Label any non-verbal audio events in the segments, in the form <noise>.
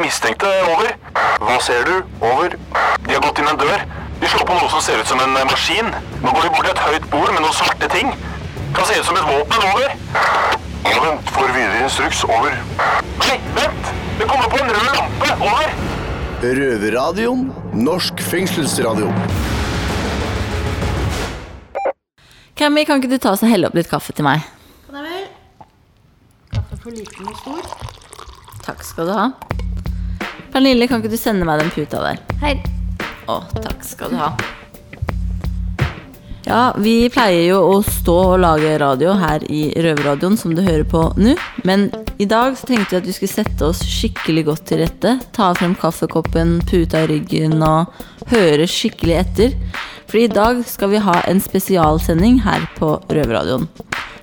de mistenkte. Over. Hva ser du? Over. De har gått inn en dør. De slår på noe som ser ut som en eh, maskin. Nå går de bort til et høyt bord med noen svarte ting. Kan se ut som et våpen. Over. Ja, vent. Får videre instruks. Over. Nei, vent! Det kommer på en rød lampe. Over. Røverradioen. Norsk fengselsradio. Cammy, kan ikke du ta oss og helle opp litt kaffe til meg? Kan jeg vel? Kaffe for liten og stor. Takk skal du ha. Pernille, kan ikke du sende meg den puta der? Her. Å, takk skal du ha. Ja, vi pleier jo å stå og lage radio her i Røverradioen, som du hører på nå. Men i dag så tenkte vi at vi skulle sette oss skikkelig godt til rette. Ta frem kaffekoppen, puta i ryggen og høre skikkelig etter. For i dag skal vi ha en spesialsending her på Røverradioen.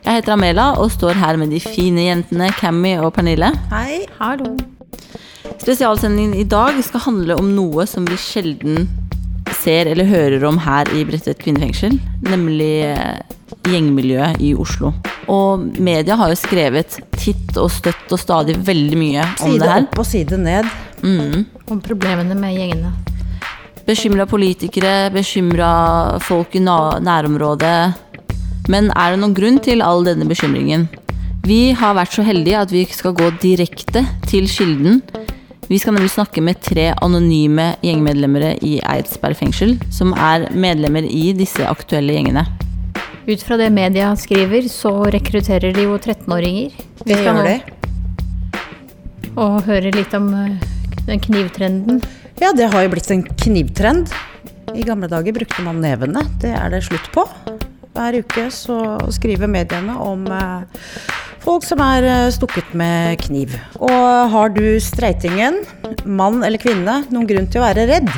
Jeg heter Amela og står her med de fine jentene Cammy og Pernille. Hei. Hallo. Spesialsendingen i dag skal handle om noe som vi sjelden ser eller hører om her i Bredtvet kvinnefengsel, nemlig eh, gjengmiljøet i Oslo. Og media har jo skrevet titt og støtt og stadig veldig mye om Side det her. Side opp og side ned. Om problemene med gjengene. Bekymra politikere, bekymra folk i nærområdet. Men er det noen grunn til all denne bekymringen? Vi har vært så heldige at vi skal gå direkte til kilden. Vi skal nemlig snakke med tre anonyme gjengmedlemmer i Eidsberg fengsel, som er medlemmer i disse aktuelle gjengene. Ut fra det media skriver, så rekrutterer de jo 13-åringer. Vi skal nå og høre litt om eh, den knivtrenden. Ja, det har jo blitt en knivtrend. I gamle dager brukte man nevene. Det er det slutt på. Hver uke så skriver mediene om eh, folk som er eh, stukket med kniv. Og har du streitingen, mann eller kvinne, noen grunn til å være redd?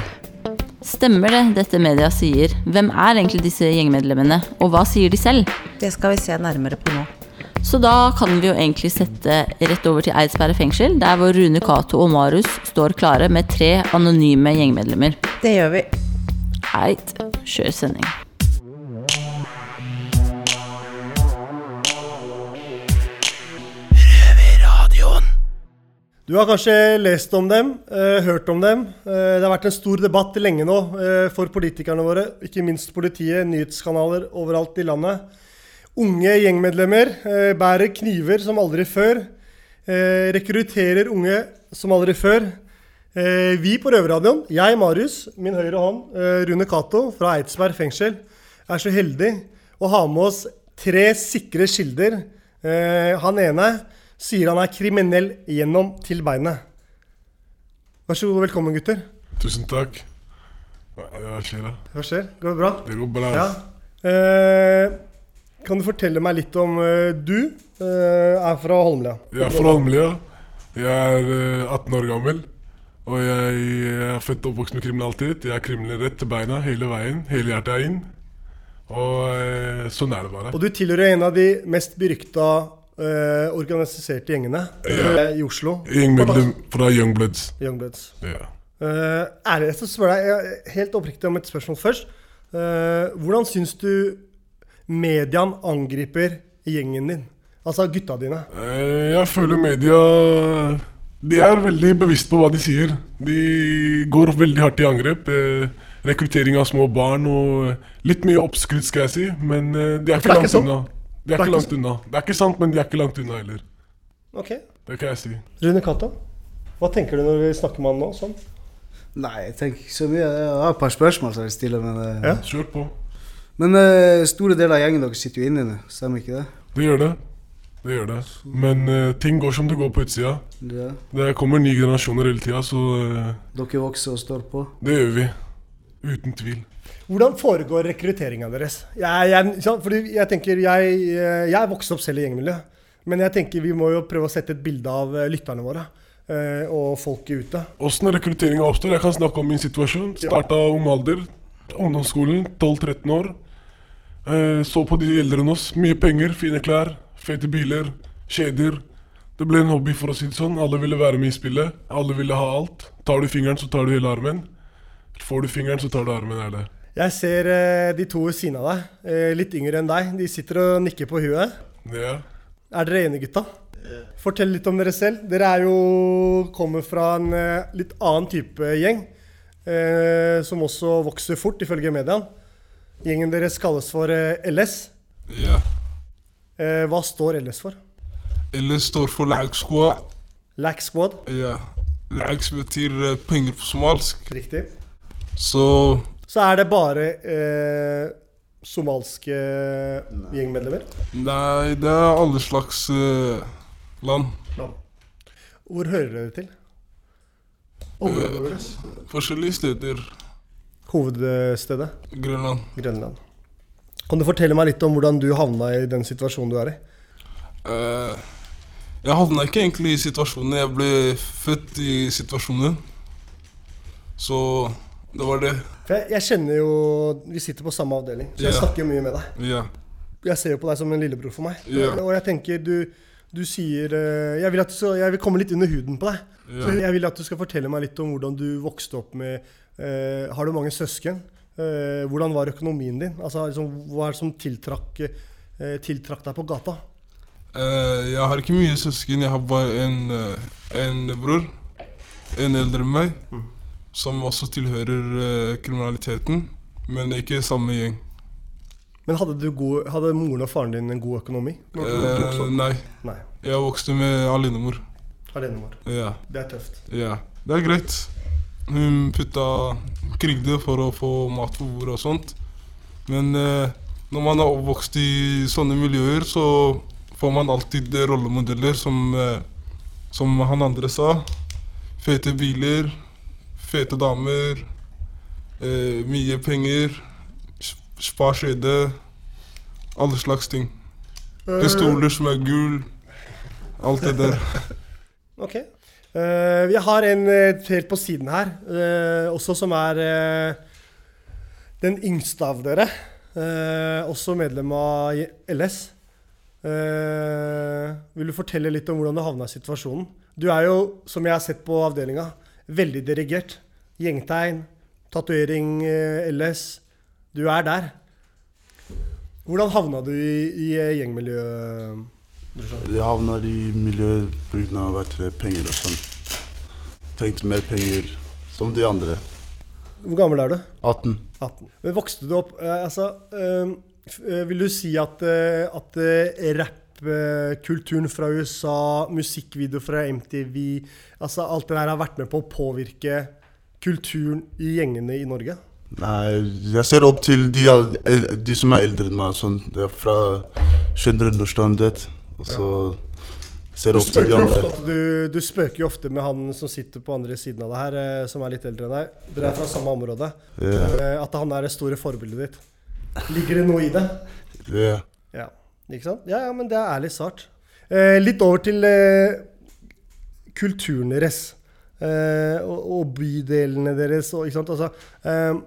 Stemmer det dette media sier? Hvem er egentlig disse gjengmedlemmene, og hva sier de selv? Det skal vi se nærmere på nå. Så da kan vi jo egentlig sette rett over til Eidsberg fengsel, der hvor Rune Cato og Marius står klare med tre anonyme gjengmedlemmer. Det gjør vi. Eit, kjør sending. Du har kanskje lest om dem, eh, hørt om dem. Eh, det har vært en stor debatt lenge nå eh, for politikerne våre, ikke minst politiet, nyhetskanaler overalt i landet. Unge gjengmedlemmer bærer kniver som aldri før. Rekrutterer unge som aldri før. Vi på Røverradioen, jeg Marius, min høyre hånd, Rune Cato fra Eidsberg fengsel, er så heldig å ha med oss tre sikre kilder. Han ene sier han er kriminell gjennom til beinet. Vær så god, og velkommen gutter. Tusen takk. Hva skjer da? Hva skjer? Går det bra? Det går bra. Ja. Eh, kan du fortelle meg litt om eh, du eh, er fra Holmlia? Jeg er fra Holmlia. Jeg er eh, 18 år gammel. Og jeg er født og oppvokst med kriminalitet. Jeg er kriminell rett til beina hele veien. Hele hjertet er inn. Og eh, sånn er det bare. Og du tilhører en av de mest berykta eh, organiserte gjengene eh, i Oslo. Gjengmedlem fra Youngbloods. Youngbloods. Ja. Er jeg skal spørre deg jeg- helt oppriktig om et spørsmål først. Eh, hvordan syns du mediene angriper gjengen din? Altså gutta dine. Eh, jeg føler media De er veldig bevisst på hva de sier. De går veldig hardt i angrep. Eh, rekruttering av små barn og litt mye oppskrytt, skal jeg si. Men eh, de er ikke langt ikke sånn? De er ikke ikke langt unna. Det er ikke sant, men de er ikke langt unna heller. Ok. Det kan jeg si. Rune Cato, hva tenker du når vi snakker med han nå? Sånn? Nei, jeg tenker ikke så mye. Jeg har et par spørsmål som jeg vil stille. men, eh, Ja. Kjør på. men uh, store deler av gjengen deres sitter jo inne nå, stemmer ikke det? Det gjør det. Det gjør det. Men uh, ting går som det går på utsida. Ja. Det kommer nye generasjoner hele tida, så uh, Dere vokser og står på. det gjør vi. Uten tvil. Hvordan foregår rekrutteringa deres? Jeg, jeg. Fordi jeg tenker, jeg, eh, jeg er vokst opp selv i gjengmiljø. Men jeg tenker vi må jo prøve å sette et bilde av eh, lytterne våre eh, og folket ute. Åssen rekrutteringa oppstår? Jeg kan snakke om min situasjon. Starta ung alder. Ungdomsskolen. 12-13 år. Så på de eldre enn oss. Mye penger, fine klær, fete biler, kjeder. Det ble en hobby, for å si det sånn. Alle ville være med i spillet. Alle ville ha alt. Tar du fingeren, så tar du hele armen. Får du fingeren, så tar du armen. Er det. Jeg ser eh, de to ved siden av deg, eh, litt yngre enn deg. De sitter og nikker på huet. Ja. Er dere enige, gutta? Fortell litt om dere selv. Dere er jo kommer fra en eh, litt annen type gjeng. Eh, som også vokser fort, ifølge mediene. Gjengen deres kalles for eh, LS. Ja. Eh, hva står LS for? LS står for lag squad. Lack Squad. Ja. Lag betyr eh, penger på somalsk. Riktig. Så Så er det bare eh, somalske gjengmedlemmer. Nei, det er alle slags eh, land. Hvor hører dere til? Området deres? Forskjellige steder. Hovedstedet? Grønland. Grønland. Kan du fortelle meg litt om hvordan du havna i den situasjonen du er i? Eh, jeg havna ikke egentlig i situasjonen. Jeg ble født i situasjonen. Så det var det. For jeg, jeg kjenner jo Vi sitter på samme avdeling, så jeg yeah. snakker jo mye med deg. Yeah. Jeg ser jo på deg som en lillebror for meg. Yeah. Og jeg tenker du, du sier eh, jeg vil, at du skal, jeg vil komme litt under huden på deg. Så jeg vil at du skal fortelle meg litt om hvordan du vokste opp med uh, Har du mange søsken? Uh, hvordan var økonomien din? Altså, liksom, hva er det som tiltrakk, uh, tiltrakk deg på gata? Jeg har ikke mye søsken. Jeg har bare en, en bror. En eldre enn meg. Som også tilhører eh, kriminaliteten. Men ikke samme gjeng. Men hadde, du god, hadde moren og faren din en god økonomi? når Eh, nei. Nei. Jeg vokste med alenemor. Alenemor. Ja. Det er tøft. ja. Det er greit. Hun putta krigde for å få mat på bordet og sånt. Men eh, når man er oppvokst i sånne miljøer, så får man alltid rollemodeller som, eh, som han andre sa. Fete biler, fete damer, eh, mye penger, sparskjede, spar skjede. Alle slags ting. Pistoler som er gul. Alt det der. <laughs> Ok. Uh, vi har en eh, helt på siden her, uh, også som er uh, den yngste av dere. Eh, også medlem av LS. Eh, vil du fortelle litt om hvordan du havna i situasjonen? Du er jo, som jeg har sett på avdelinga, veldig dirigert. Gjengtegn, tatovering, eh, LS. Du er der. Hvordan havna du i, i eh, gjengmiljøet? Jeg havna i miljøet pga. penger og sånn. Trengte mer penger, som de andre. Hvor gammel er du? 18. 18. Men vokste du opp eh, Altså, vil du si at, at eh, rappkulturen fra USA, musikkvideo fra MTV Altså alt det der har vært med på å påvirke kulturen i gjengene i Norge? Nei, jeg ser opp til de, de som er eldre enn meg. Sånn. Det er fra Skjønner understandighet, Og så ser jeg opp til de andre. du, du spøker jo ofte med han som sitter på andre siden av deg her, eh, som er litt eldre enn deg. Dere er fra samme område. Eh, At han er det store forbildet ditt. Ligger det noe i det? Ja. Ikke sant? Ja, ja, men det er ærlig svart. Eh, litt over til eh, kulturen deres. Eh, og, og bydelene deres. Og, ikke sant? Altså, eh,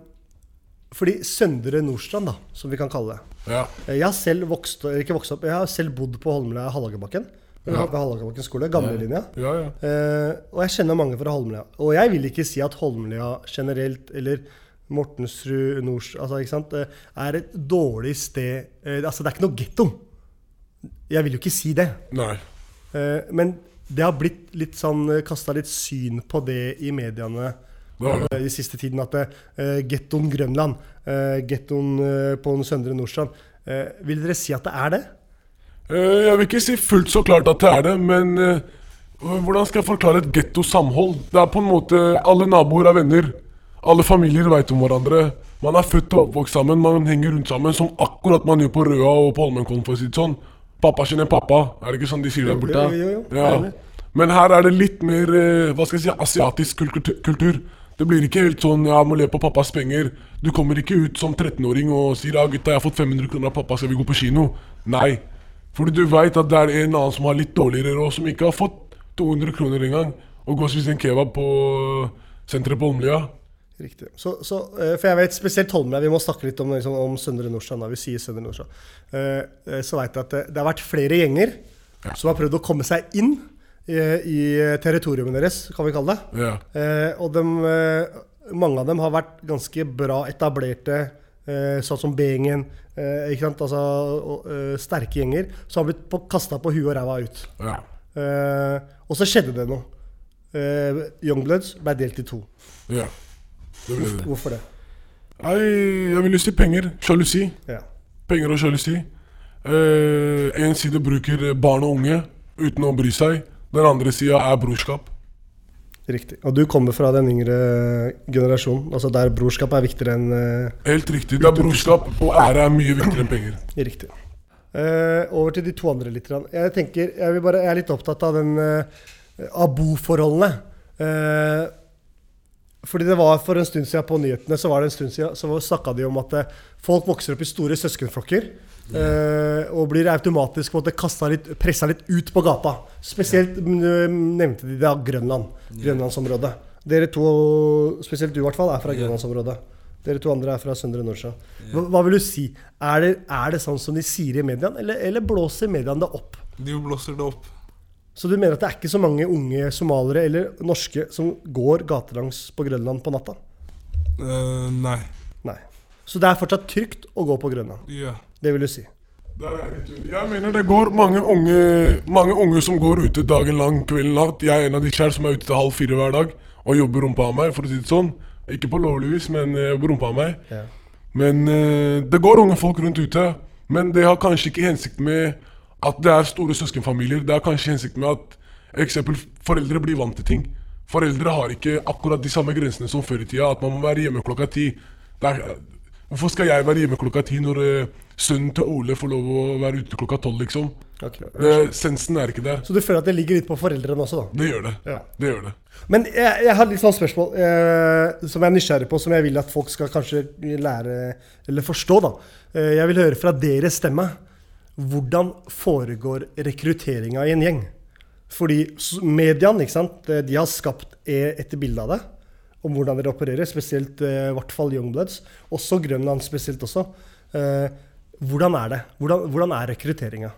fordi Søndre Nordstrand, da, som vi kan kalle det. Ja. Eh, Jeg har selv vokst, ikke vokst opp, jeg har selv bodd på Holmlia Hallagerbakken. Ja. Ved Hallagerbakken skole, gamlelinja. Ja, ja. Eh, og jeg kjenner mange fra Holmlia. Og jeg vil ikke si at Holmlia generelt, eller Mortensrud, Nors, altså, er et dårlig sted. Eh, altså, det er ikke noe getto. Jeg vil jo ikke si det. Nei. Eh, men det har blitt litt sånn kasta litt syn på det i mediene eh, i siste tiden. At uh, gettoen Grønland, uh, gettoen eh, på den Søndre Nordstrand uh, Vil dere si at det er det? Uh, Jeg vil ikke si fullt så klart at det er det, men eh, hvordan skal jeg forklare et gettosamhold? Det er på en måte Alle naboer er venner. Alle familier veit om hverandre. Man er født og oppvokst sammen, man henger rundt sammen som akkurat man gjør på Røa og på Holmenkollen, for å si det sånn. Pappa kjenner pappa, er det ikke sånn de sier der borte? Jo, jo, jo. Ja. Men her er det litt mer eh, hva skal jeg si, asiatisk kultur-. Det blir ikke helt sånn 'jeg må leve på pappas penger'. Du kommer ikke ut som 13-åring og sier 'ja, gutta, jeg har fått 500 kroner av pappa, skal vi gå på kino'? Nei. Fordi du veit at det er en annen som har litt dårligere råd, som ikke har fått 200 kroner engang, og går og spiser en kebab på eh, senteret på Holmlia. Riktig. Så, så, eh, for jeg vet spesielt Holmlia, vi må snakke litt om, liksom, om Søndre Nordstrand. Vi sier Søndre Nordstrand. Eh, eh, så vet jeg at det, det har vært flere gjenger som har prøvd å komme seg inn i, i territoriumet deres, kan vi kalle det. Ja. Og de, mange av dem har vært ganske bra etablerte, sånn som B-gjengen. Ikke sant? Altså, sterke gjenger som har blitt kasta på huet og ræva ut. Ja. Og så skjedde det noe. Youngbloods ble delt i to. Ja. Hvorfor det? Nei, jeg vil si penger. Sjalusi. Ja. Penger og sjalusi. Eh, en side bruker barn og unge uten å bry seg. Den andre sida er brorskap. Riktig. Og du kommer fra den yngre generasjonen, altså der brorskap er viktigere enn uh, Helt riktig. Det er brorskap og ære er mye viktigere enn penger. Riktig. Uh, over til de to andre litt. Jeg tenker, jeg, vil bare, jeg er litt opptatt av den av boforholdene. Fordi det var For en stund siden på nyhetene så var det en stund siden, så snakka de om at eh, folk vokser opp i store søskenflokker. Yeah. og blir automatisk på kastet litt, pressa litt ut på gata. Spesielt yeah. nevnte de da Grønland. Grønlandsområdet. Dere to, spesielt du i hvert fall, er fra Grønlandsområdet. Dere to andre er fra Søndre Nordsjø. Hva, hva vil du si? Er det, er det sånn som de sier i mediene, eller, eller blåser mediene det opp? De blåser det opp. Så du mener at det er ikke så mange unge somaliere eller norske som går gatelangs på Grønland på natta? Uh, nei. Nei. Så det er fortsatt trygt å gå på Grønland? Ja. Det vil du si? Jeg mener det går mange unge, mange unge som går ute dagen lang, kvelden natt. Jeg er en av de selv som er ute til halv fire hver dag og jobber rumpa av meg, for å si det sånn. Ikke på lovlig vis, men jeg jobber rumpa av meg. Ja. Men uh, det går unge folk rundt ute. Men det har kanskje ikke hensikt med at det er store søskenfamilier. Det er kanskje hensikt med at eksempel foreldre blir vant til ting. Foreldre har ikke akkurat de samme grensene som før i tida. At man må være hjemme klokka ti. Hvorfor skal jeg være hjemme klokka ti når uh, sønnen til Ole får lov å være ute klokka tolv, liksom? Ok. Det, sensen er ikke der. Så du føler at det ligger litt på foreldrene også, da? Det gjør det. Ja. Det gjør det. Men jeg, jeg har litt sånn spørsmål eh, som jeg er nysgjerrig på, som jeg vil at folk skal kanskje lære eller forstå. da. Eh, jeg vil høre fra deres stemme. Hvordan foregår rekrutteringa i en gjeng? Fordi mediene? Eh, har skapt e- et bilde av det, om hvordan dere opererer. Spesielt eh, i hvert fall Youngbloods. Også Grønland spesielt også. Eh, hvordan er det? Hvordan, hvordan er rekrutteringa?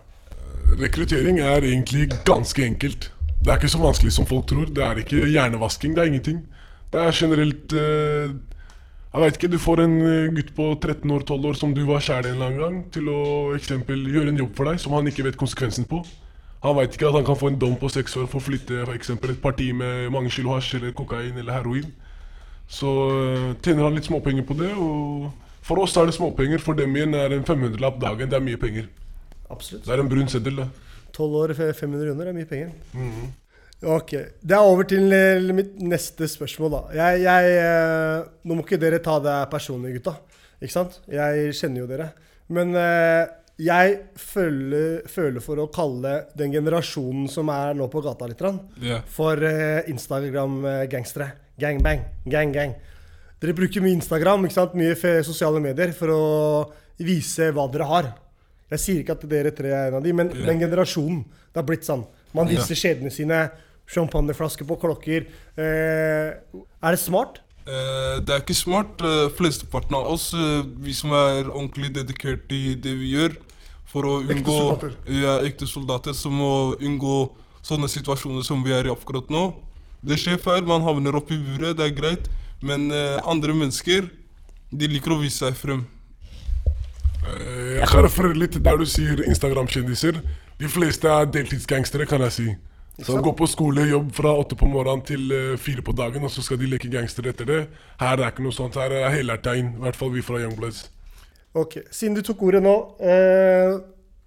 Rekruttering er egentlig ganske enkelt. Det er ikke så vanskelig som folk tror. Det er ikke hjernevasking, det er ingenting. Det er generelt Jeg vet ikke, du får en eh, gutt på 13 år, 12 år som du var i en eller annen gang, til å eksempel gjøre en jobb for deg som han ikke vet konsekvensen på. Han veit ikke at han kan få en dom på seks år for å flytte for eksempel et parti med mange kilo hasj eller kokain eller heroin. Så eh, tjener han litt småpenger på det, og for oss er det småpenger. For dem igjen er en 500-lapp dagen det er mye penger. Absolutt. Det er en brun seddel, det. 12 år, 500 kroner er mye penger. Ok. Det er over til eh, mitt neste spørsmål, da. Jeg, jeg, eh, nå må ikke dere ta det personlig, gutta. Ikke sant? Jeg kjenner jo dere. Men eh, jeg føler, føler for å kalle den generasjonen som er nå på gata litt, for Instagram-gangstere. Gang, bang. Gang, gang. Dere bruker mye Instagram, ikke sant? mye sosiale medier, for å vise hva dere har. Jeg sier ikke at dere tre er en av de, men den generasjonen. Det har blitt sånn. Man Ja. viser skjedene sine, champagneflasker på klokker. Eh, er det smart? Eh, det er ikke smart. Uh, Flesteparten av oss, eh, vi som er ordentlig dedikert i det vi gjør, for å Ekte unngå soldater. Ja, ekte soldater, som må unngå sånne situasjoner som vi er i akkurat nå. Det skjer feil, man havner opp i buret, det er greit. Men eh, andre mennesker, de liker å vise seg frem. Eh, Jeg kan referere litt til der du sier Instagram-kjendiser. De fleste er deltidsgangstere, kan jeg si. Som går på skole, jobb fra åtte på morgenen til eh, fire på dagen, og så skal de leke gangstere etter det. Her er ikke noe sånt. Her er hellært tegn. I hvert fall vi fra Youngbloods. Ok, Siden du tok ordet nå, eh,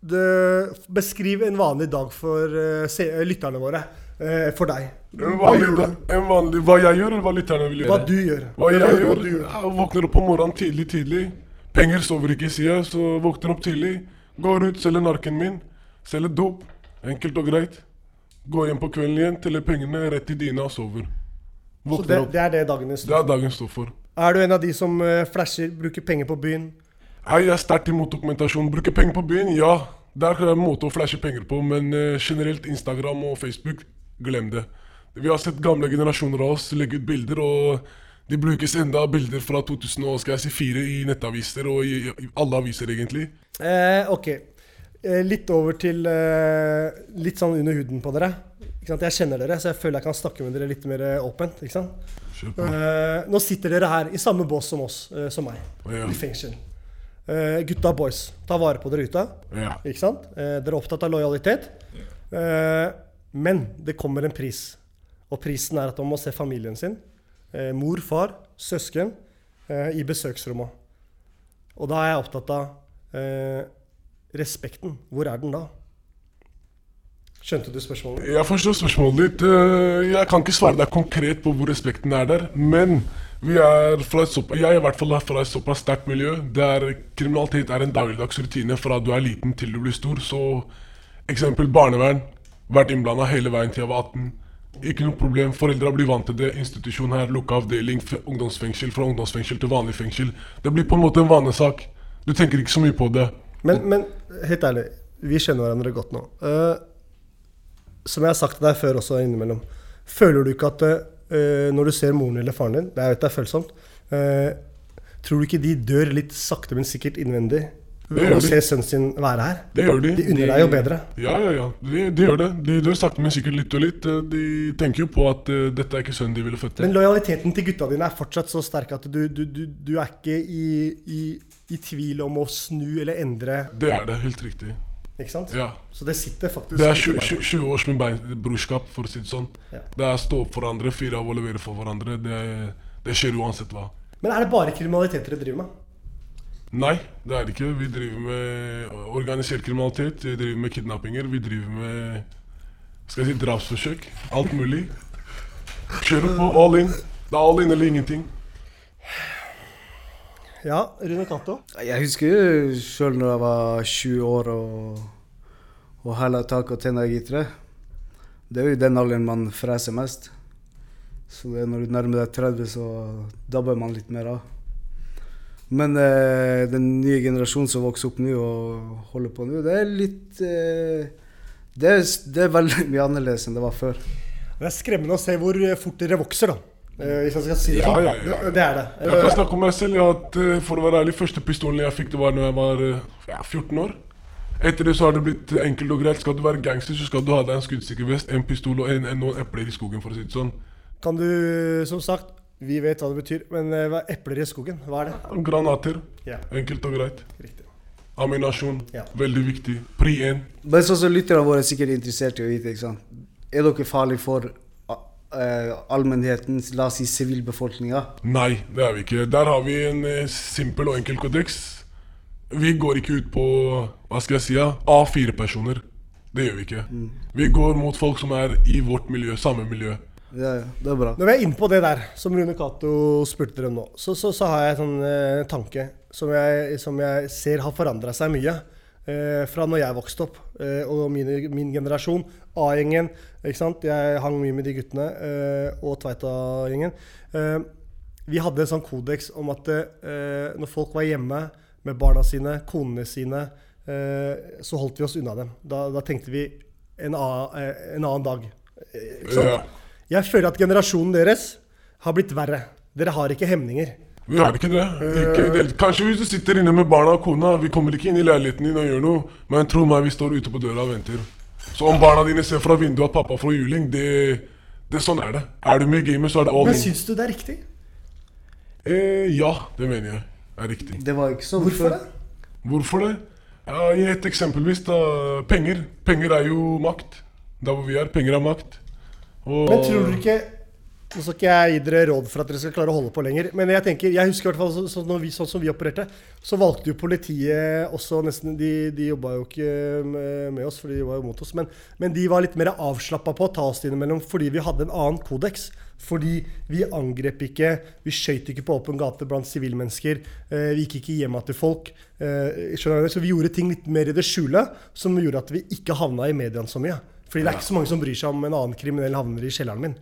det, beskriv en vanlig dag for eh, se, lytterne våre. Eh, for deg. Vanlig, en vanlig, hva jeg gjør, eller hva lytterne vil gjøre? Hva du gjør. Hva jeg Hva gjør? du gjør. Jeg våkner opp på morgenen tidlig, tidlig. Penger sover ikke, sier jeg, så våkner opp tidlig. Går ut, selger narken min. Selger dop. Enkelt og greit. Gå hjem på kvelden igjen, teller pengene, rett i dyna og sover. Så det, opp. det er det dagen din Det står er dagen står for. Er du en av de som eh, flasher, bruker penger på byen? Hei, jeg er sterkt imot dokumentasjon. Bruke penger på byen? Ja. Der er en måte å flashe penger på, men eh, generelt Instagram og Facebook, glem det. Vi har sett gamle generasjoner av oss legge ut bilder, og de brukes enda bilder fra 2004 i nettaviser og i, i alle aviser, egentlig. Eh, ok. Eh, litt over til eh, litt sånn under huden på dere. Ikke sant? Jeg kjenner dere, så jeg føler jeg kan snakke med dere litt mer eh, åpent. Eh, nå sitter dere her i samme bås som oss, som meg, Ja. i fengsel. Eh, gutta boys, ta vare på dere ute. Ja. Ikke sant? Eh, dere er opptatt av lojalitet. Eh, Men det kommer en pris. Og prisen er at man må se familien sin, eh, mor, far, søsken, eh, i besøksrommet. Og da er jeg opptatt av eh, respekten. Hvor er den da? Skjønte du spørsmålet? Jeg forstår spørsmålet ditt. Eh, Jeg kan ikke svare deg konkret på hvor respekten er der, men vi er fra et såpass, jeg er i hvert fall fra et såpass sterkt miljø der kriminalitet er en dagligdags rutine fra du er liten til du blir stor. Så eksempel barnevern. Vært innblanda hele veien til jeg var 18. Ikke noe problem. Foreldra blir vant til det. Institusjon her, lukka avdeling, ungdomsfengsel, fra ungdomsfengsel til vanlig fengsel. Det blir på en måte en vanesak. Du tenker ikke så mye på det. Men, men helt ærlig, vi kjenner hverandre godt nå. Uh, som jeg har sagt til deg før også innimellom, føler du ikke at uh, når du ser moren eller faren din, det er, det er følsomt, Uh, tror du ikke de dør litt sakte, men sikkert innvendig å de. se sønnen sin være her? Det gjør de. De unner deg jo bedre. Ja, ja, ja. De, de gjør det. De dør sakte, men sikkert litt og litt. Eh, De tenker jo på at uh, dette er ikke sønnen de ville født. til. Men lojaliteten til gutta dine er fortsatt så sterk at du, du, du, du er ikke i, i, i tvil om å snu eller endre. Det er det, helt riktig. Ikke sant? Ja. Så det sitter faktisk Det er 20, 20 20 års med bein- brorskap, for å si det sånn. Ja. Det er stå opp for hverandre, fire av å levere for hverandre. Det, det skjer uansett hva. Men er det bare kriminalitet dere driver med? Nei, det er det ikke. Vi driver med organisert kriminalitet, vi driver med kidnappinger, vi driver med skal jeg si, drapsforsøk. Alt mulig. Kjører på all in. Det er all in eller ingenting. Ja, Rune Cato? Jeg husker jo sjøl når jeg var 20 år og, og hæla tak og tenna gitere. Det er jo i den alderen man freser mest. Så det er når du nærmer deg 30, så dabber man litt mer av. Men eh, den nye generasjonen som vokser opp nå og holder på nå, det er litt eh, det, er, det er veldig mye annerledes enn det var før. Det er skremmende å se hvor fort dere vokser, da. Eh, hvis jeg skal si det Ja, ja, ja. Det, det er det. Jeg kan snakke om meg selv. ja, at eh, for å være ærlig, første pistolen jeg fikk, det var når jeg var eh, ja, 14 år. Etter det så har det blitt enkelt og greit. Skal du være gangster, så skal du ha deg en skuddsikker vest, en pistol og en, en, noen epler i skogen, for å si det sånn. Kan du, som sagt, vi vet hva det betyr, men eh, hva er epler i skogen, hva er det? Granater. Ja. Enkelt og greit. Riktig. Aminasjon. Ja. Veldig viktig. Pri 1. Men sånn som lytterne våre er sikkert interessert i å vite, ikke sant. Er dere farlige for uh, allmennheten, la oss si sivilbefolkninga? Nei, det er vi ikke. Der har vi en uh, simpel og enkel kodeks. Vi går ikke ut på hva skal jeg si, A4-personer. Det gjør vi ikke. Vi går mot folk som er i vårt miljø, samme miljø. Ja, ja, det er bra. Når vi er inne på det der, som Rune Cato spurte dere om nå, så, så, så har jeg en sånn eh, tanke som jeg, som jeg ser har forandra seg mye. Eh, fra når jeg vokste opp, eh, og mine, min generasjon, A-gjengen. ikke sant? Jeg hang mye med de guttene, eh, og Tveita-gjengen. Eh, vi hadde en sånn kodeks om at eh, når folk var hjemme med barna sine, konene sine, eh, så holdt vi oss unna dem. Da, da tenkte vi en, a, en annen dag. Ikke sant? Ja. Jeg føler at generasjonen deres har blitt verre. Dere har ikke hemninger. Vi har ikke det. Ikke det. Kanskje hvis du sitter inne med barna og kona, vi kommer ikke inn i leiligheten din og gjør noe, men tro meg, vi står ute på døra og venter. Så om barna dine ser fra vinduet at pappa får juling, det, det sånn er det. Er du med i gamet, så er det all in. Men syns du det er riktig? Eh, ja, det mener jeg er riktig. Det var ikke sånn Hvorfor det? Hvorfor det? Ja, I et eksempelvis. da. Penger. Penger er jo makt. Der hvor vi er. Penger er makt. Og Men tror du ikke Nå skal ikke jeg gi dere råd for at dere skal klare å holde på lenger, men jeg tenker, jeg husker i hvert fall så, så vi, sånn som vi opererte, så valgte jo politiet også nesten De, de jobba jo ikke med, med oss, for de var jo mot oss, men, men de var litt mer avslappa på å ta oss innimellom fordi vi hadde en annen kodeks. Fordi vi angrep ikke, vi skøyt ikke på åpen gate blant sivilmennesker. Eh, vi gikk ikke hjem til folk. Eh. Så vi gjorde ting litt mer i det skjule, som gjorde at vi ikke havna i mediene så mye. Fordi det er ikke så mange som bryr seg om en annen kriminell havner i kjelleren min.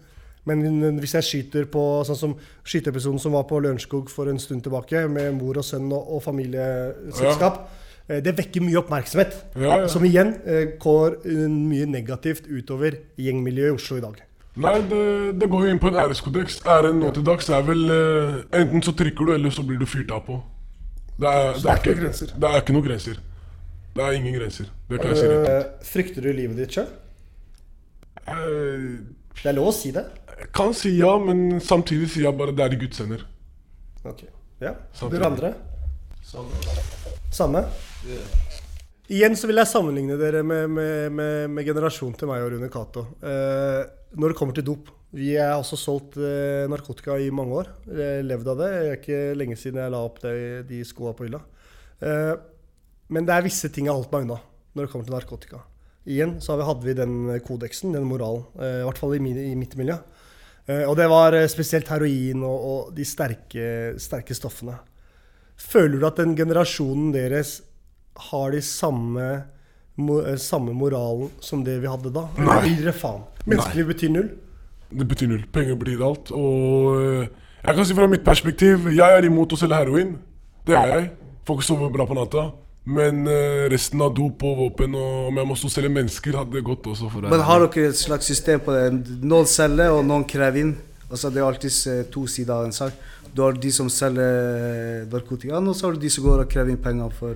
Men hvis jeg skyter på sånn som skyteepisoden som var på Lørenskog for en stund tilbake, med mor og sønn og, og familieselskap, ja. det vekker mye oppmerksomhet. Ja, ja. Som igjen eh, går eh, mye negativt utover gjengmiljøet i Oslo i dag. Nei, det, det går jo inn på en æreskodeks. Æren nå til dags er vel eh, Enten så trykker du, eller så blir du fyrt av på. Det er, det er ikke? Det er ikke noen grenser. Det er ingen grenser. Det kan jeg si rett ut. Eh, frykter du livet ditt sjøl? Eh, Det er lov å si det. Kan si ja, men samtidig sier jeg bare det er i Guds hender. Ok. Ja. Samtidig. Dere andre? Samme? Igjen så vil jeg sammenligne dere med, med, med, med generasjonen til meg og Rune Cato. Eh, når det kommer til dop. Vi har også solgt eh, narkotika i mange år. Levd av det. Det er ikke lenge siden jeg la opp det, de skoa på hylla. Eh, men det er visse ting jeg har holdt meg unna når det kommer til narkotika. Igjen så hadde vi den kodeksen, den moralen. eh, I hvert fall i, min, i mitt miljø. Eh, og det var eh, spesielt heroin og, og de sterke, sterke stoffene. Føler du at den generasjonen deres har de samme, eh, samme moralen som det vi hadde da? Nei. gir dere faen? Menneskeliv betyr null? Det betyr null. Penger blir alt. Og eh, jeg kan si fra mitt perspektiv, jeg er imot å selge heroin. Det er jeg. Folk sover bra på natta. Men eh, resten av dop og våpen og om jeg må selge mennesker, hadde gått også. for Men har dere et slags system på det? Noen selger, og noen krever inn. Altså, det er alltid eh, to sider av en sak. Du har de som selger narkotika, og så har du de som går og krever inn penger for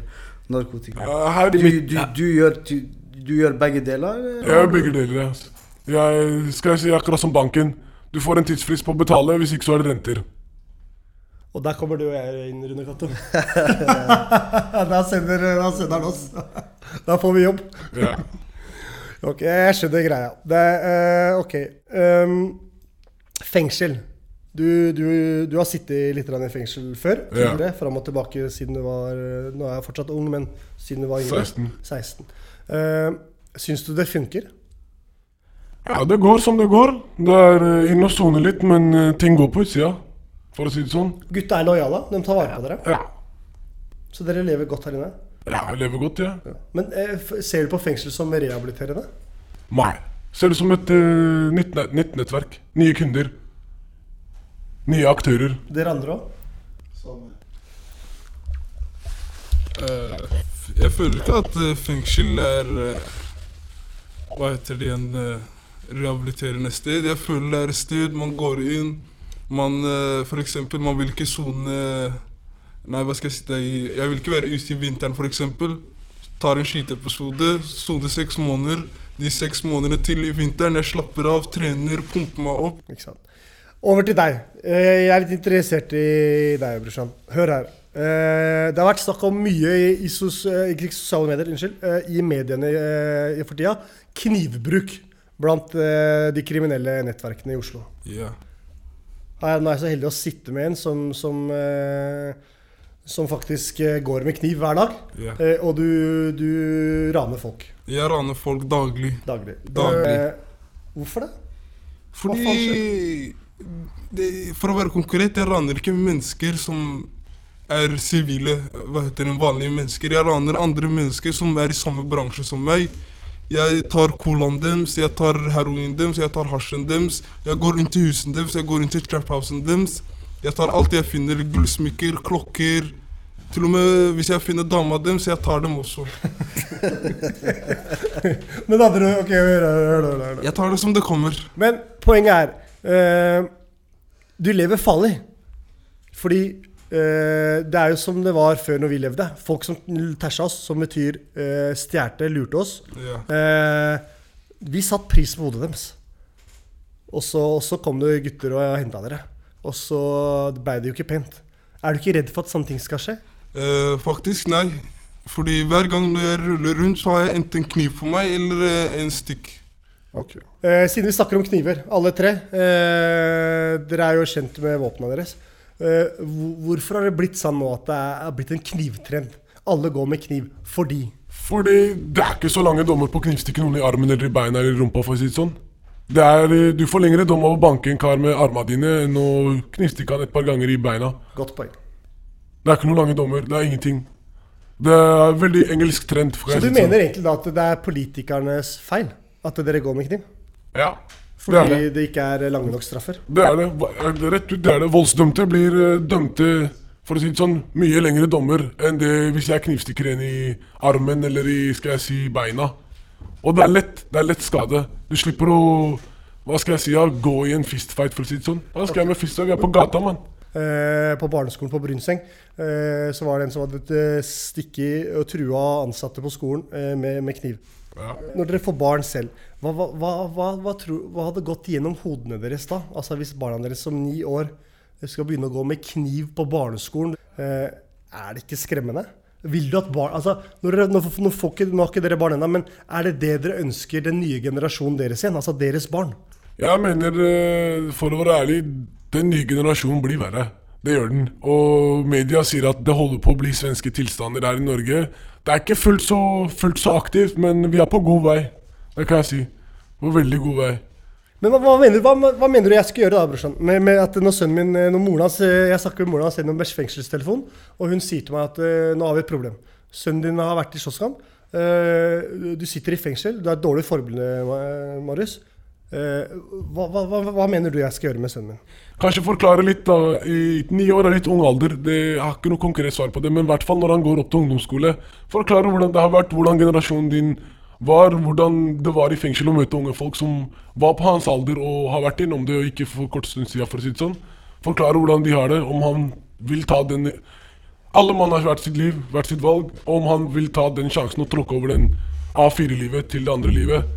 narkotika. Du, du, du, gjør, du, gjør begge deler? Jeg gjør begge deler. ja. Jeg skal si akkurat som banken. Du får en tidsfrist på å betale, hvis ikke så er det renter. Og der kommer du og jeg inn, Rune Cato. <laughs> <laughs> da, sender, han oss. <laughs> Da får vi jobb. Ja. Ok, jeg skjønner greia. Det, uh, ok. Um, fengsel. Du, du, du har sittet litt i fengsel før. Ja. Fram og tilbake siden du var Nå er jeg fortsatt ung, men siden du var yngre. 16. 16. Uh, syns du det funker? Ja, det går som det går. Det er inne og sone litt, men eh, ting går på utsida. For å si det sånn. Gutta er lojale. De tar vare på dere. Ja. Så dere lever godt her inne. Ja, jeg lever godt, ja Men eh, ser du på fengsel som rehabiliterende? Nei. Ser det som et eh, nytt, nytt nettverk. Nye kunder. Nye aktører. Dere andre òg? Eh, jeg føler ikke at eh, fengsel er eh, Hva heter det igjen? eh, rehabiliterende sted. Jeg føler det er et sted man går inn Man f.eks. for eksempel, man vil ikke sone Nei, hva skal jeg si det i Jeg vil ikke være ute i vinteren, eksempel. Tar en skyteepisode, soner seks måneder. De seks månedene til i vinteren, jeg slapper av, trener, pumper meg opp. Ikke sant. Over til deg. Eh, Jeg er litt interessert i deg, brorsan. Hør her. Eh, Det har vært snakk om mye i, i, sos, i sosiale medier, unnskyld, eh, i mediene eh, for tida. Knivbruk blant eh, de kriminelle nettverkene i Oslo. Ja. Her, nå er jeg så heldig å sitte med en som, som, eh, som faktisk eh, går med kniv hver dag. Ja. Eh, og du, du raner folk Jeg raner folk daglig. daglig. Daglig. Eh, hvorfor det? Fordi det, For å være konkret, jeg raner ikke mennesker som er sivile, hva heter det, vanlige mennesker. Jeg raner andre mennesker som er i samme bransje som meg. Jeg tar colaen deres, jeg tar heroin deres, jeg tar hasjen deres. Jeg går inn til husene deres, jeg går inn til traphousen deres. Jeg tar alt jeg finner. Gullsmykker, klokker. Til og med hvis jeg finner dama deres, jeg tar dem også. <laughs> Men andre, ok, hør, hør. Jeg tar det som det kommer. Men poenget er eh, Du lever farlig. Fordi det er jo som det var før når vi levde. Folk som tæsja oss, som betyr uh, stjerte, lurte oss. Ja. Uh, vi satte pris på hodet deres. Og så, og så kom det gutter og henta dere. Og så ble det jo ikke pent. Er du ikke redd for at sånne ting skal skje? Uh, faktisk nei. Fordi hver gang når jeg ruller rundt, så har jeg enten kniv på meg eller eh, en stikk. Eh, siden vi snakker om kniver, alle tre. Eh, dere er jo kjent med våpnene deres. Eh, hvorfor har det blitt sånn nå at det er blitt en knivtrend? Alle går med kniv fordi Fordi det er ikke så lange dommer på å knivstikke noen i armen eller i beina eller i rumpa, for å si det sånn. Det er, eh, du får lengre dom av å banke en kar med armene dine enn å knivstikke han et par ganger i beina. Godt poeng. Det er ikke noen lange dommer. Det er ingenting. Det er veldig engelsk trend. for Så du sånn. mener egentlig da at det er politikernes feil at dere går med kniv? Ja. Fordi Det det. det. ikke er lange nok straffer? Det er det. Det Rett ut, det er det. Voldsdømte blir eh, dømte for å si det sånn, mye lengre dommer enn det hvis jeg knivstikker en i armen eller i skal jeg si, beina. Og det er lett. Det er lett skade. Du slipper å hva skal jeg si, ja, gå i en fistfight, for å si det sånn. Hva skal jeg med fistfight? Vi er på gata, mann. Eh, på barneskolen på Brynseng eh, så var det en som hadde eh, stikket og trua ansatte på skolen eh, med, med kniv. Ja. Når dere får barn selv, hva, hva, hva, tror, hva hadde gått gjennom hodene deres da? Altså Hvis barna deres som ni år skal begynne å gå med kniv på barneskolen, eh, er det ikke skremmende? Vil du at barn altså, nå, nå, nå, får ikke, nå har ikke dere barn ennå, men er det det dere ønsker den nye generasjonen deres igjen? Altså deres barn? Jeg mener, eh, for å være ærlig, den nye generasjonen blir verre. Det gjør den. Og media sier at det holder på å bli svenske tilstander her i Norge. Det er ikke fullt så, fullt så aktivt, men vi er på god vei. Det kan jeg si. På veldig god vei. Men hva, hva, mener, hva, hva mener du jeg skal gjøre da, brorsan? Med, med at når sønnen min, eh, når moren hans, eh, Jeg snakker med moren hans gjennom fengselstelefon, og hun sier til meg at uh, nå har vi et problem. Sønnen din har vært i slåsskamp. Du sitter i fengsel. Du er et dårlig forbilde, Marius. Hva, hva, hva, hva mener du jeg skal gjøre med sønnen min? Kanskje forklare litt, da. I Ni år er litt ung alder. Det, jeg har ikke noe konkret svar på det, men i hvert fall når han går opp til ungdomsskole. Forklare hvordan det har vært, hvordan generasjonen din var, hvordan det var i fengsel å møte unge folk som var på hans alder og har vært innom det, og ikke for kort stund siden, for å si det sånn. Forklare hvordan de har det, om han vil ta den Alle mann har hvert sitt liv, hvert sitt valg. Om han vil ta den sjansen å tråkke over den A4-livet til det andre livet.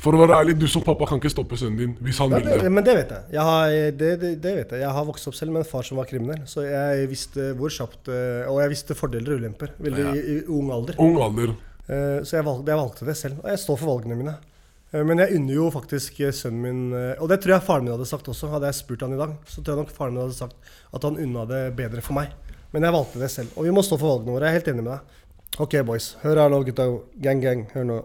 For å være ærlig, du som pappa kan ikke stoppe sønnen din hvis han Ja, vil det, det. men det vet jeg. Jeg har, det, det, det vet jeg. Jeg har vokst opp selv med en far som var kriminell. Så jeg visste hvor kjapt eh, Og jeg visste fordeler og ulemper veldig Ja. i, i ung alder. Ung alder. Eh, Så jeg valgte, jeg valgte det selv. Og jeg står for valgene mine. Eh, Men jeg unner jo faktisk eh, sønnen min Og det tror jeg faren min hadde sagt også. Hadde jeg spurt han i dag, så tror jeg nok faren min hadde sagt at han unna det bedre for meg. Men jeg valgte det selv. Og vi må stå for valgene våre. Jeg er helt enig med deg. Ok, boys. Hør her nå, gutta. Gang, gang. Hør nå.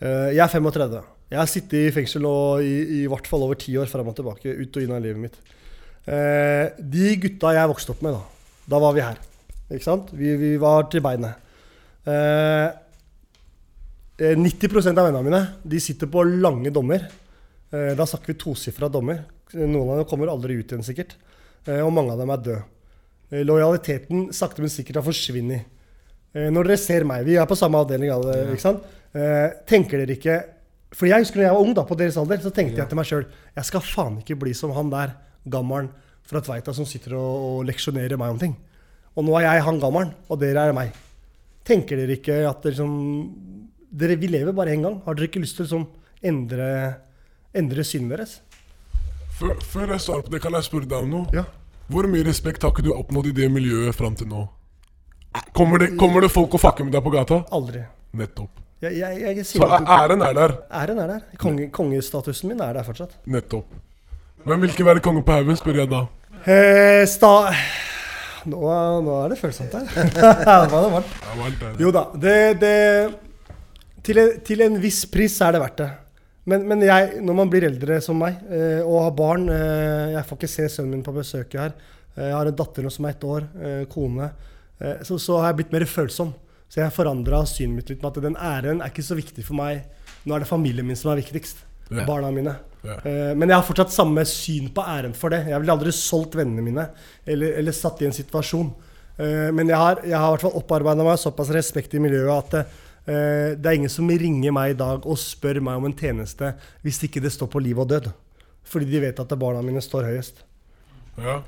Jeg er 35. Jeg har sittet i fengsel nå i, i hvert fall over ti år fram og tilbake. Ut og inn av livet mitt. De gutta jeg vokste opp med, da. Da var vi her. Ikke sant? Vi, vi var til beinet. Eh, Eh, 90% av vennene mine de sitter på lange dommer. Eh, Da snakker vi tosifra dommer. Noen av dem kommer aldri ut igjen, sikkert. Eh, Og mange av dem er døde. Lojaliteten sakte, men sikkert har forsvunnet. Når dere ser meg, vi er på samme avdeling, ikke sant? Tenker dere ikke For jeg husker når jeg var ung, da, på deres alder, så tenkte jeg til meg sjøl jeg skal faen ikke bli som han der gammelen fra Tveita som sitter og, og leksjonerer meg om ting. Og nå er jeg han gammelen, og dere er meg. Tenker dere ikke at dere liksom dere, Vi lever bare én gang. Har dere ikke lyst til å liksom endre, endre synet deres? Før, før jeg svarer på det, kan jeg spørre deg om noe? Ja. Hvor mye respekt har ikke du oppnådd i det miljøet fram til nå? Kommer det, kommer det folk og fucker med deg på gata? Aldri. Nettopp. Jeg, jeg, jeg, Så æren er der. Æren er der. Konge, kongestatusen min er der fortsatt. Nettopp. Hvem vil ikke være konge på haugen, spør jeg da. Eh, sta... Nå, nå er det følsomt her. <laughs> det var det varmt. Det varmt, det. Jo da. Det, det, til, en, til en viss pris er det verdt det. Men, men jeg, når man blir eldre som meg eh, og har barn eh, Jeg får ikke se sønnen min på besøket her. Eh, jeg har en datter nå som er ett år. Kone. Så, så har jeg blitt mer følsom. Så jeg har forandra synet mitt litt med at den æren er ikke så viktig for meg. Nå er det familien min som er viktigst. Ja. Barna mine. Ja. Men jeg har fortsatt samme syn på æren for det. Jeg ville aldri solgt vennene mine eller, eller satt i en situasjon. Men jeg har, jeg har i hvert fall opparbeida meg såpass respekt i miljøet at det er ingen som ringer meg i dag og spør meg om en tjeneste hvis ikke det står på liv og død. Fordi de vet at barna mine står høyest. Ja.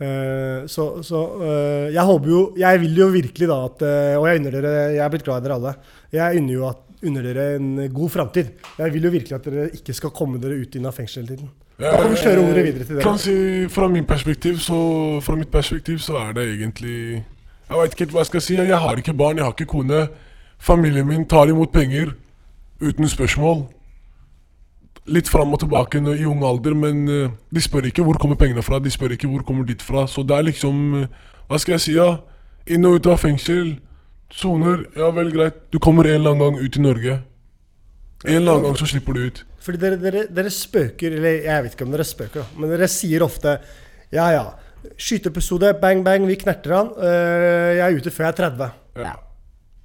Eh, så så eh, jeg håper jo Jeg vil jo virkelig da at eh, Og jeg unner dere Jeg er blitt glad i dere alle. Jeg unner jo at unner dere en god framtid. Jeg vil jo virkelig at dere ikke skal komme dere ut inn av fengsel hele tiden. Ja, kan vi kjøre ordet videre til dere. Kan si, fra, min perspektiv, så, fra mitt perspektiv så er det egentlig Jeg veit ikke helt hva jeg skal si. Jeg har ikke barn, jeg har ikke kone. Familien min tar imot penger uten spørsmål. Litt fram og tilbake i ung alder, men eh, de spør ikke hvor kommer pengene fra. De spør ikke hvor kommer ditt fra. Så det er liksom eh, Hva skal jeg si, ja? Inn og ut av fengsel. Soner. Ja vel, greit. Du kommer en eller annen gang ut i Norge. En eller annen gang så slipper du ut. Fordi dere, dere, dere spøker, eller jeg vet ikke om dere spøker, da, men dere sier ofte Ja, ja. Skyteepisode, bang, bang, vi knerter han. Øh, jeg er ute før jeg er 30. Ja.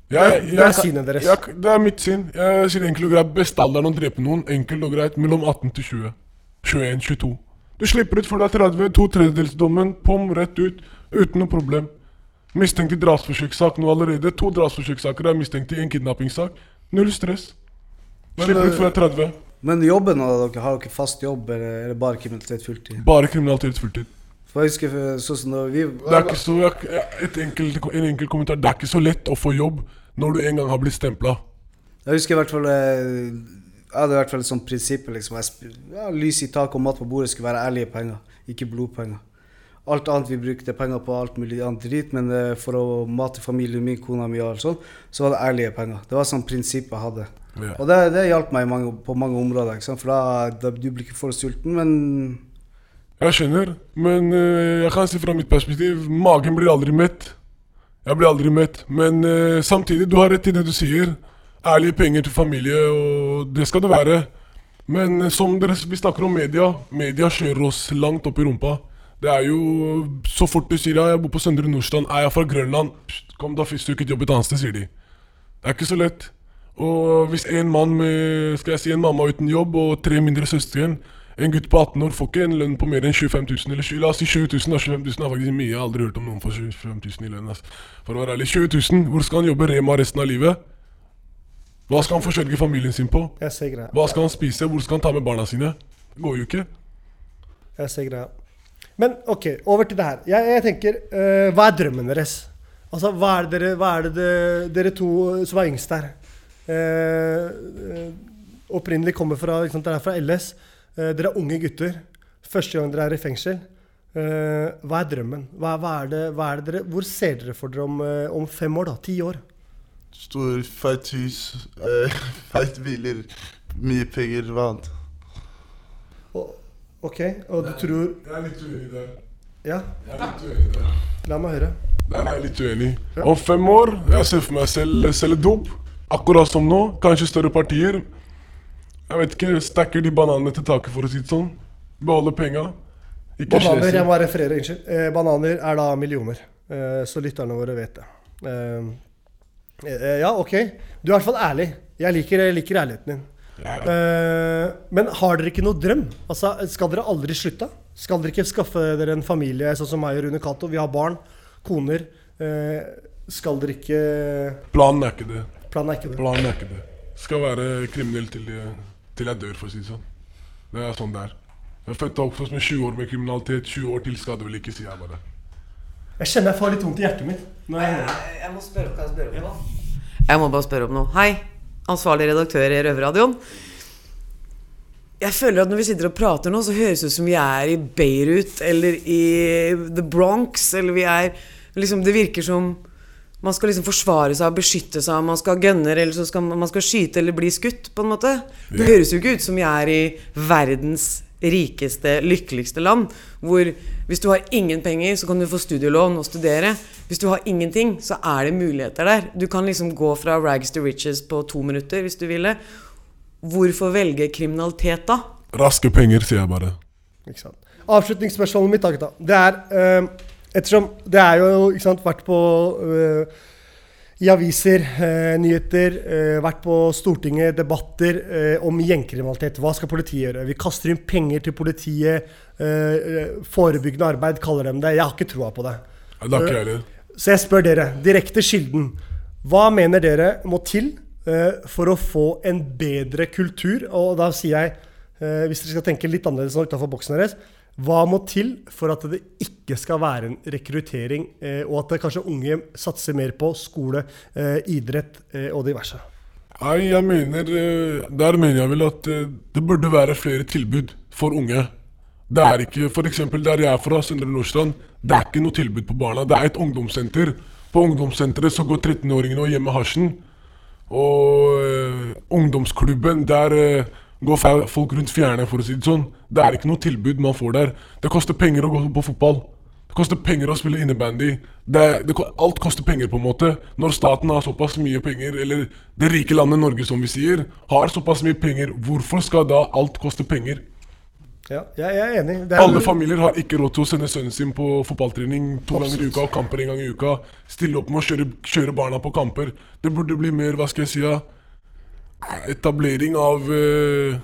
Det er- det er synet deres. Jeg, det er mitt syn. Jeg sier enkelt og greit bestalderen å drepe noen. Enkelt og greit mellom 18 til 20. 21, 22. Du slipper ut før du er 30. To tredjedelsdommen, pom, rett ut. Uten noe problem. Mistenkt i drapsforsøkssak nå allerede. To drapsforsøkssaker er mistenkt i en kidnappingssak. Null stress. Slipper ut før jeg er 30. Men jobben av dere, har dere fast jobb, eller er det bare kriminalitet fulltid? Bare kriminalitet fulltid. For jeg husker sånn som da vi Det er ikke så, et enkelt, en enkel kommentar. Det er ikke så lett å få jobb når du en gang har blitt stempla. Jeg husker i hvert fall eh, Jeg hadde i hvert fall et sånt prinsipp liksom, ja, Lys i taket og mat på bordet skulle være ærlige penger, ikke blodpenger. alt annet vi brukte penger på, alt mulig annet drit, men eh, for å mate familien min, kona mi og alt sånt, så var det ærlige penger. Det var sånn prinsipp jeg hadde. Ja. Og det, det hjalp meg mange, på mange områder, for da, da du blir ikke for sulten, men Jeg skjønner, men eh, jeg kan si fra mitt perspektiv Magen blir aldri mett. Jeg blir aldri mett. Men eh, samtidig, du har rett i det du sier. Ærlige penger til familie, og det skal det være. Men eh, som dere, vi snakker om media. Media kjører oss langt opp i rumpa. Det er jo Så fort du sier ja, jeg bor på Søndre Nordstrand, er jeg fra Grønland Kom, da først du ikke jobb et annet sted, sier de. Det er ikke så lett. Og hvis en mann med skal jeg si, en mamma uten jobb og tre mindre søsken En gutt på 18 år får ikke en lønn på mer enn 25 000, eller 20 la oss si 20 000. Da. 25 000 er faktisk mye. Jeg har aldri hørt om noen får 25 000 i lønn. Altså. For å være ærlig. 20 000, hvor skal han jobbe Rema resten av livet? Hva skal han forsørge familien sin på? Jeg ser greia. Hva skal han spise? Hvor skal han ta med barna sine? Det går jo ikke. Jeg ser greia. Men ok, over til det her. Jeg, jeg tenker, eh, Hva er drømmen deres? Altså, Hva er det dere, er det dere, dere to som er yngst her uh, uh, Opprinnelig kommer fra, Liksom, dere er fra LS. Eh, dere er unge gutter. Første gang dere er i fengsel. Eh, hva er drømmen? Hva, hva er det, hva er det dere, hvor ser dere for dere om, eh, om fem år? da? Ti år? Stor, feit hus, eh, <laughs> feit biler, mye penger, hva annet. Og, ok, og du tror Jeg er litt uenig der. Ja, Jeg er litt uenig der. la meg høre. Er jeg litt uenig. Om fem år jeg ser for meg selv selge dop. Akkurat som nå. Kanskje større partier. Jeg vet ikke, Stacker de bananene til taket, for å si det sånn. Beholder penga. Ikke Bananer, jeg må referere, unnskyld. Eh, bananer er da millioner, eh, så lytterne våre vet det. Eh, eh, ja, ok. Du er i hvert fall ærlig. Jeg liker, jeg liker ærligheten din. Eh, men har dere ikke noe drøm? Altså, Skal dere aldri slutte? Skal dere ikke skaffe dere en familie sånn som meg og Rune Cato? Vi har barn, koner. Eh, skal dere ikke Planen er ikke det. Planen er ikke det. Planen er ikke det. Skal være kriminell til, jeg- til jeg dør, for å si det sånn. Det er sånn det er. Jeg er født og oppvokst med 20 år med kriminalitet. 20 år til skal det vel ikke, sier jeg bare. Jeg kjenner jeg får litt vondt i hjertet mitt. Når jeg hører det. Jeg må spørre, opp hva jeg spørre om nå. Jeg må bare spørre om noe. Hei, ansvarlig redaktør i Røverradioen. Jeg føler at når vi sitter og prater nå, så høres det ut som vi er i Beirut eller i The Bronx, eller vi er liksom Det virker som man skal liksom forsvare seg og beskytte seg, man skal gønne eller så skal man skal skyte eller bli skutt, på en måte. Det Ja. høres jo ikke ut som vi er i verdens rikeste, lykkeligste land, hvor hvis du har ingen penger, så kan du få studielån og studere. Hvis du har ingenting, så er det muligheter der. Du kan liksom gå fra rags to riches på to minutter, hvis du ville. Hvorfor velge kriminalitet da? Raske penger, sier jeg bare. Ikke sant. Avslutningsspørsmålet mitt, Agda. Det er eh, Ettersom det er jo ikke sant, vært på eh, i aviser, eh, nyheter, eh, vært på Stortinget, debatter om gjengkriminalitet. Hva skal politiet gjøre? Vi kaster inn penger til politiet. forebyggende arbeid, kaller de det. Jeg har ikke troa på det. Det har ikke jeg. Så jeg spør dere, direkte kilden. Hva mener dere må til for å få en bedre kultur? Og da sier jeg, hvis dere skal tenke litt annerledes nå utenfor boksen deres, hva må til for at det ikke skal være en rekruttering, eh, og at kanskje unge satser mer på skole, eh, idrett eh, og diverse? Nei, jeg mener Der mener jeg vel at det burde være flere tilbud for unge. Det er ikke f.eks. der jeg er fra, Søndre Nordstrand, det er ikke noe tilbud på barna. Det er et ungdomssenter. På ungdomssenteret så går 13-åringene og gjemmer hasjen. Og ungdomsklubben, der går folk rundt fjerne, for å si det sånn. Det er ikke noe tilbud man får der. Det koster penger å gå på fotball. Det koster penger å spille innebandy. Det, det, alt koster penger, på en måte. Når staten har såpass mye penger, eller det rike landet Norge, som vi sier, har såpass mye penger, hvorfor skal da alt koste penger? Ja, jeg, er enig. Er- Alle familier har ikke råd til å sende sønnen sin på fotballtrening to ganger i uka og kamper en gang i uka. Stille opp med å kjøre, kjøre barna på kamper. Det burde bli mer, hva skal jeg si, ja, etablering av eh,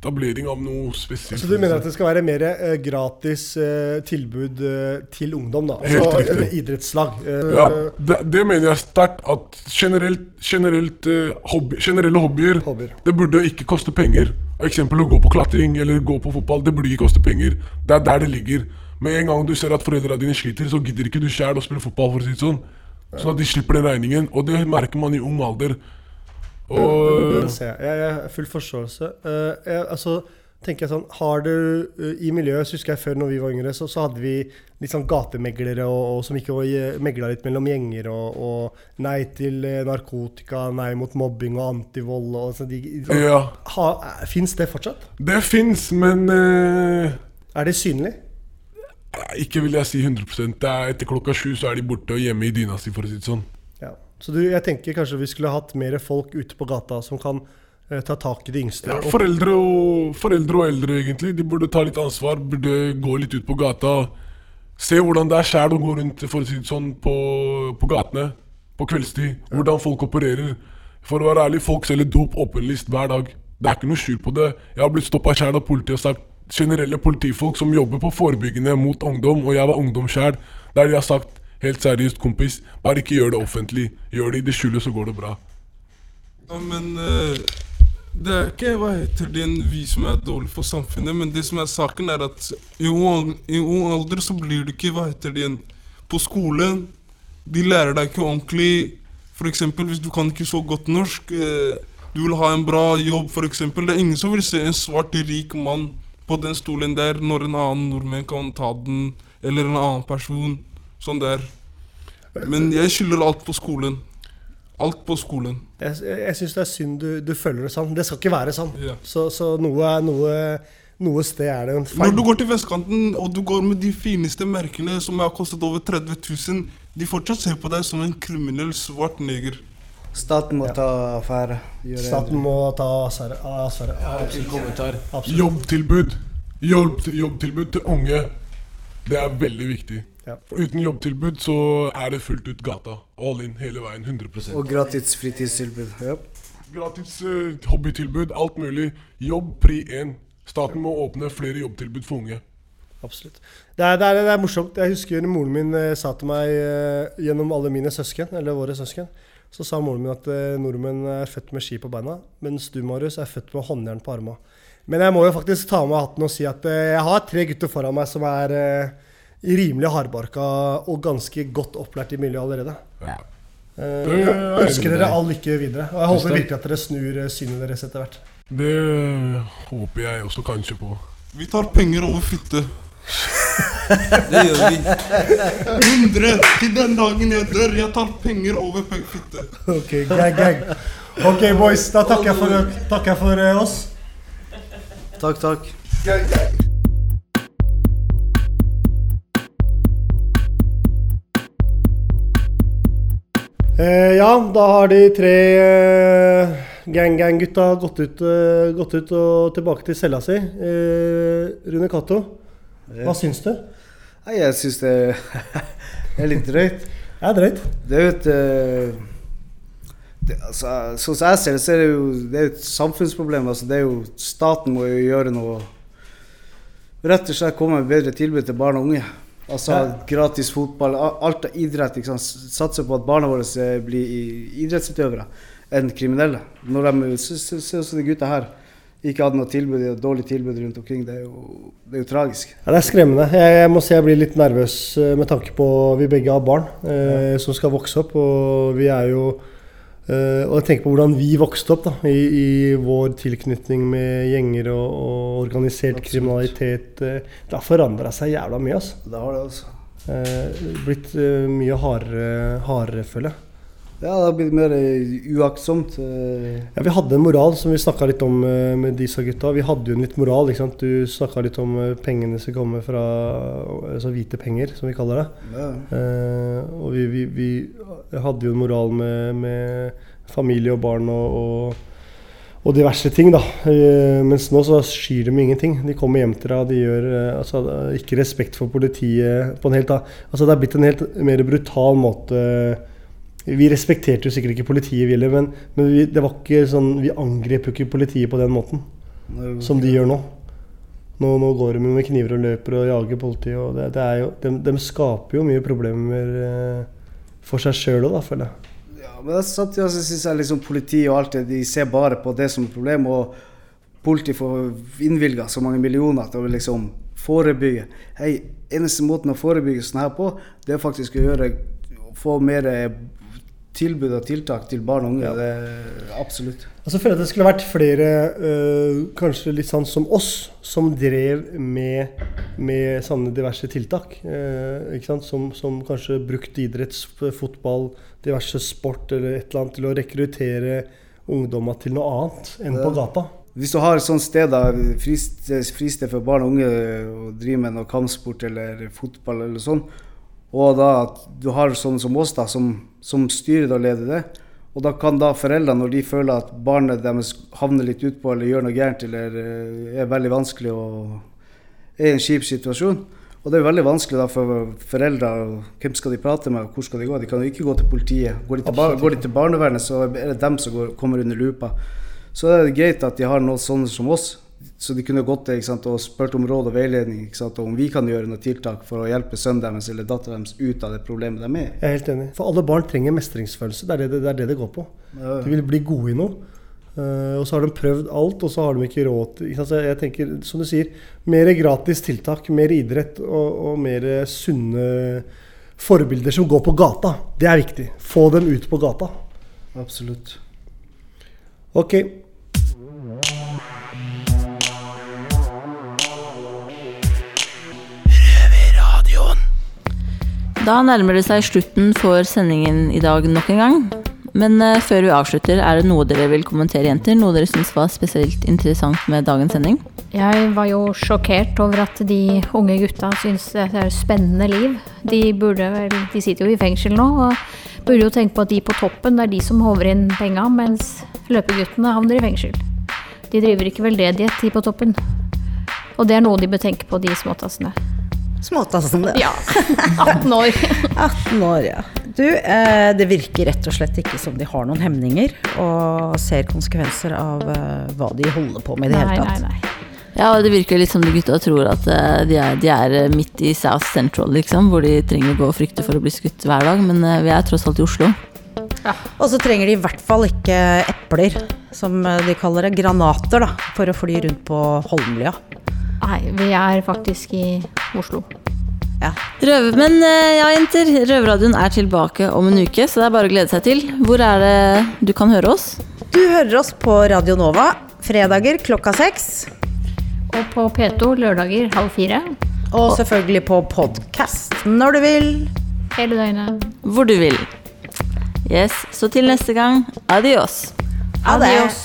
Etablering av noe spesielt. Så du mener at det skal være mer eh, gratis eh, tilbud eh, til ungdom, da? Helt Altså, riktig. eller idrettslag. Eh, Ja, det, det mener jeg sterkt. At generelt, generelt eh, hobby, generelle hobbyer, Det burde ikke koste penger. Eksempel å gå på klatring eller gå på fotball. Det burde ikke koste penger. Det er der det ligger. Med en gang du ser at foreldrene dine sliter, så gidder ikke du sjæl å spille fotball. for å si det sånn Sånn at de slipper den regningen. Og det merker man i ung alder. Og jeg. Har full forståelse. Eh, jeg, altså, tenker jeg sånn, har du eh, I miljøet, så husker jeg før når vi var yngre, så, så hadde vi litt sånn gatemeglere og, og som ikke megla litt mellom gjenger. Og, og, nei til eh, narkotika, nei mot mobbing og antivold. Og, så de, Ja. Fins det fortsatt? Det fins, men uh, Er det synlig? Ikke vil jeg si 100% er Etter klokka sju så er de borte og hjemme i dyna si, for å si det sånn. Så du, jeg tenker kanskje vi skulle hatt mer folk ute på gata som kan eh, ta tak i de yngste. Ja, foreldre, og, foreldre og eldre, egentlig. De burde ta litt ansvar. Burde gå litt ut på gata. Se hvordan det er sjæl å gå rundt for å si det sånn, på, på gatene på kveldstid. Hvordan folk opererer. For å være ærlig, folk selger dop åpenlyst hver dag. Det er ikke noe skjul på det. Jeg har blitt stoppa sjæl av politiet og sagt generelle politifolk som jobber på forebyggende mot ungdom, og jeg var ungdom sjæl, der de har sagt helt seriøst, kompis, bare ikke gjør det offentlig. Gjør det i det skjulet, så går det bra. Ja, men uh, det er ikke hva heter det, en vi som er dårlig for samfunnet, men det som er saken, er at i ung, alder så blir du ikke hva heter det, en- på skolen. De lærer deg ikke ordentlig. F.eks. hvis du kan ikke så godt norsk, Uh, du vil ha en bra jobb, f.eks. Det er ingen som vil se en svart, rik mann på den stolen der når en annen nordmenn kan ta den, eller en annen person. Sånn der. Men jeg skylder alt på skolen. Alt på skolen. Jeg, jeg syns det er synd du, du føler det sånn. Det skal ikke være sånn. Yeah. Så, så noe, er- noe, noe sted er det en feil. Når du går til vestkanten og du går med de fineste merkene som har kostet over 30 000, de fortsatt ser på deg som en kriminell svart neger. Staten må ta affære. gjøre Staten må ta affære. Absolutt. Jobbtilbud. Jobb, jobbtilbud til unge. Det er veldig viktig. Ja. For uten jobbtilbud så er det fullt ut gata. All in hele veien. 100 Og gratis fritidstilbud. Ja. Gratis uh, hobbytilbud, alt mulig. Jobb pri én. Staten må åpne flere jobbtilbud for unge. Absolutt. Det er, det, er, det er morsomt. Jeg husker moren min eh, sa til meg eh, gjennom alle mine søsken, eller våre søsken, så sa moren min at eh, nordmenn er født med ski på beina, mens du, Marius, er født med håndjern på armene. Men jeg må jo faktisk ta med hatten og si at eh, jeg har tre gutter foran meg som er rimelig hardbarka og ganske godt opplært i miljøet allerede. Ja. Eh, er jeg ønsker dere all lykke videre. Og jeg håper virkelig at dere snur eh, synet deres etter hvert. Det håper jeg også kanskje på. Vi tar penger over fitte. <laughs> Det gjør vi. 100 til den dagen jeg dør. Jeg tar penger over fitte. Ok, gang, gang. Ok, boys. Da takker jeg for, takker jeg for eh, oss. Takk, takk. Eh, ja, da har de tre eh, gang-gang-gutta gått, ut, eh, gått ut og tilbake til cella si. Eh, Rune Cato, hva syns du? Nei, jeg syns <laughs> det er litt drøyt. Det er drøyt. Det er jo et eh, det, altså, Sånn som jeg ser det, så er det jo det er et samfunnsproblem. Altså, det er jo, staten må jo gjøre noe Rett og slett komme med bedre tilbud til barn og unge. Altså Ja. gratis fotball, alt av idrett. Ikke sant? Satse på at barna våre eh, blir idrettsutøvere enn kriminelle. Når de se se- se de gutta her ikke hadde noe tilbud, dårlig tilbud rundt omkring, det er jo, det er jo tragisk. Ja, det er skremmende. Jeg, jeg må si jeg blir litt nervøs eh, med tanke på vi begge har barn eh, som skal vokse opp. Og vi er jo Og jeg tenker på hvordan vi vokste opp da, i, i vår tilknytning med gjenger og, og organisert kriminalitet. Eh, det har forandra seg jævla mye. Altså. Det har det altså. Eh, blitt eh, mye hardere, hardere, føler jeg. Ja, det har blitt mer eh, uaktsomt. eh. Ja, vi hadde en moral som vi snakka litt om eh, med disse gutta. Vi hadde jo en litt moral. ikke sant? Du snakka litt om pengene som kommer fra altså hvite penger, som vi kaller det. Ja. Eh, og vi, vi, vi hadde jo en moral med, med familie og barn og, og, og diverse ting, da. Mens nå så skyr de ingenting. De kommer hjem til deg, de gjør altså, ikke respekt for politiet på en helt annen Altså det er blitt en helt mer brutal måte vi respekterte jo sikkert ikke politiet, Ville, men, men vi, det var ikke sånn, vi angrep jo ikke politiet på den måten som de gjør nå. Nå, nå går de med kniver og løper og jager politiet. og det, det er jo, de, de skaper jo mye problemer eh, for seg sjøl òg, føler jeg. Ja, men det er samtidig så synes jeg liksom politiet og alt det, de ser bare på det som et problem. Og politiet får innvilga så mange millioner til å liksom forebygge. Hei, eneste måten å forebygge sånn her på, det er faktisk å gjøre få mer tilbud og tiltak til barn og unge. Det er absolutt. Altså, jeg føler at det skulle vært flere, øh, kanskje litt sånn som oss, som drev med, med sånne diverse tiltak. øh? Som, som kanskje brukte idretts, fotball, diverse sport eller et eller annet til å rekruttere ungdommer til noe annet enn på gata. Hvis du har et sånt sted, da, fristed, fristed for barn og unge å drive med noe kampsport eller fotball eller sånn, og da at du har sånne som oss da, som, som styrer og leder det, og da kan da foreldrene, når de føler at barnet deres havner litt utpå eller gjør noe gærent eller eh, er veldig vanskelig og er i en kjip situasjon, og det er veldig vanskelig da for foreldre. Hvem skal de prate med, og hvor skal de gå? De kan jo ikke gå til politiet. Går de til, bar går de til barnevernet, så er det dem som går, kommer under lupa. Så er det greit at de har noen sånne som oss, så de kunne gått ikke sant, og spurt om råd og veiledning. Sant, og om vi kan gjøre noen tiltak for å hjelpe sønnen deres eller datteren deres ut av det problemet de er i. Jeg er helt enig. For alle barn trenger mestringsfølelse. Det er det det, det, er det, det går på. Ja. De vil bli gode i noe. Uh, og så har de prøvd alt, og så har de ikke råd til ikke jeg tenker, som du sier, mer gratis tiltak, mer idrett og, og mer sunne forbilder som går på gata. Det er viktig. Få dem ut på gata. Absolutt. Ok. Da nærmer det seg slutten for sendingen i dag nok en gang. Men uh, før vi avslutter, er det noe dere vil kommentere, jenter? Noe dere syns var spesielt interessant med dagens sending? Jeg var jo sjokkert over at de unge gutta syns det er et spennende liv. De burde vel De sitter jo i fengsel nå og burde jo tenke på at de på toppen det er de som håver inn penga, mens løpeguttene havner i fengsel. De driver ikke veldedighet, de på toppen. Og det er noe de bør tenke på, de småtassene. Småtassene. Ja. 18 år. <laughs> 18 år, ja. Du, eh, det virker rett og slett ikke som de har noen hemninger og ser konsekvenser av eh, hva de holder på med i det Nei, hele nei, tatt. nei. Ja, og det virker litt som de gutta tror at eh, de, er, de er eh, midt i South Central, liksom. Hvor de trenger å gå og frykte for å bli skutt hver dag. Men eh, vi er tross alt i Oslo. Og så trenger de i hvert fall ikke epler, som eh, de kaller det, granater, da, for å fly rundt på Holmlia. Nei, vi er faktisk i Oslo. Ja. Røver, men eh, ja, jenter. Røverradioen er tilbake om en uke, så det er bare å glede seg til. Hvor er det du kan høre oss? Du hører oss på Radio Nova fredager klokka seks. Og på P2 lørdager halv fire. Og selvfølgelig på podkast når du vil. Hele døgnet. Hvor du vil. Yes, så til neste gang, adios. Adios.